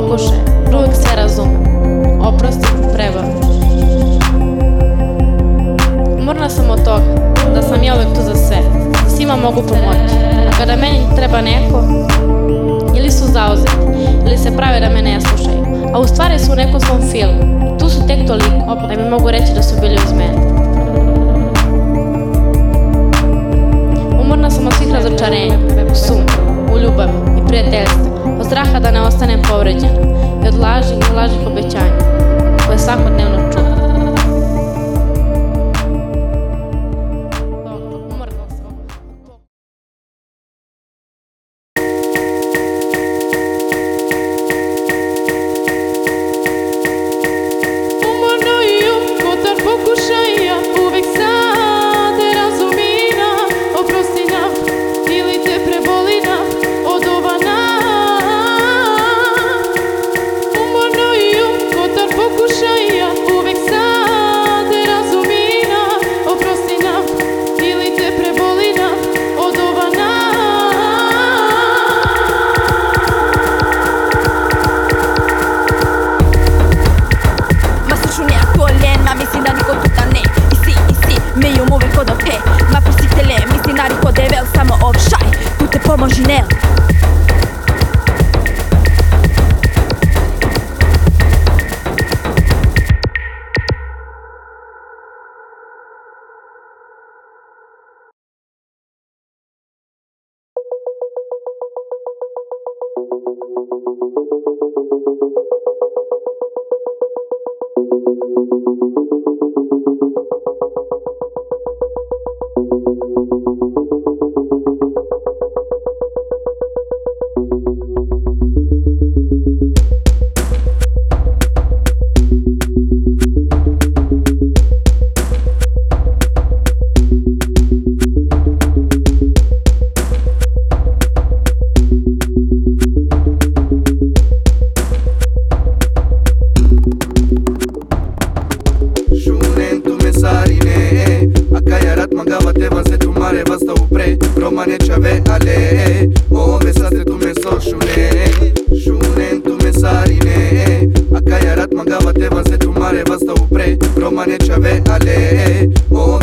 pokušaj, uvek sve razume. Oprosti, Umorna sam od toga, da sam ja uvek tu za sve. svima mogu pomoći. A kada meni treba neko, ili su zauzeti, ili se prave da me ne slušaju. A u stvari su u nekom svom filmu. tu su tek toliko, da mi mogu reći da su bili uz mene. Umorna sam od svih razočarenja, u u ljubavi i prijateljstvu straha da ne ostanem povređen i od lažih i lažih obećanja. Thank you. Te vas hecho un mare, vas a upre Romane ave ale O oh,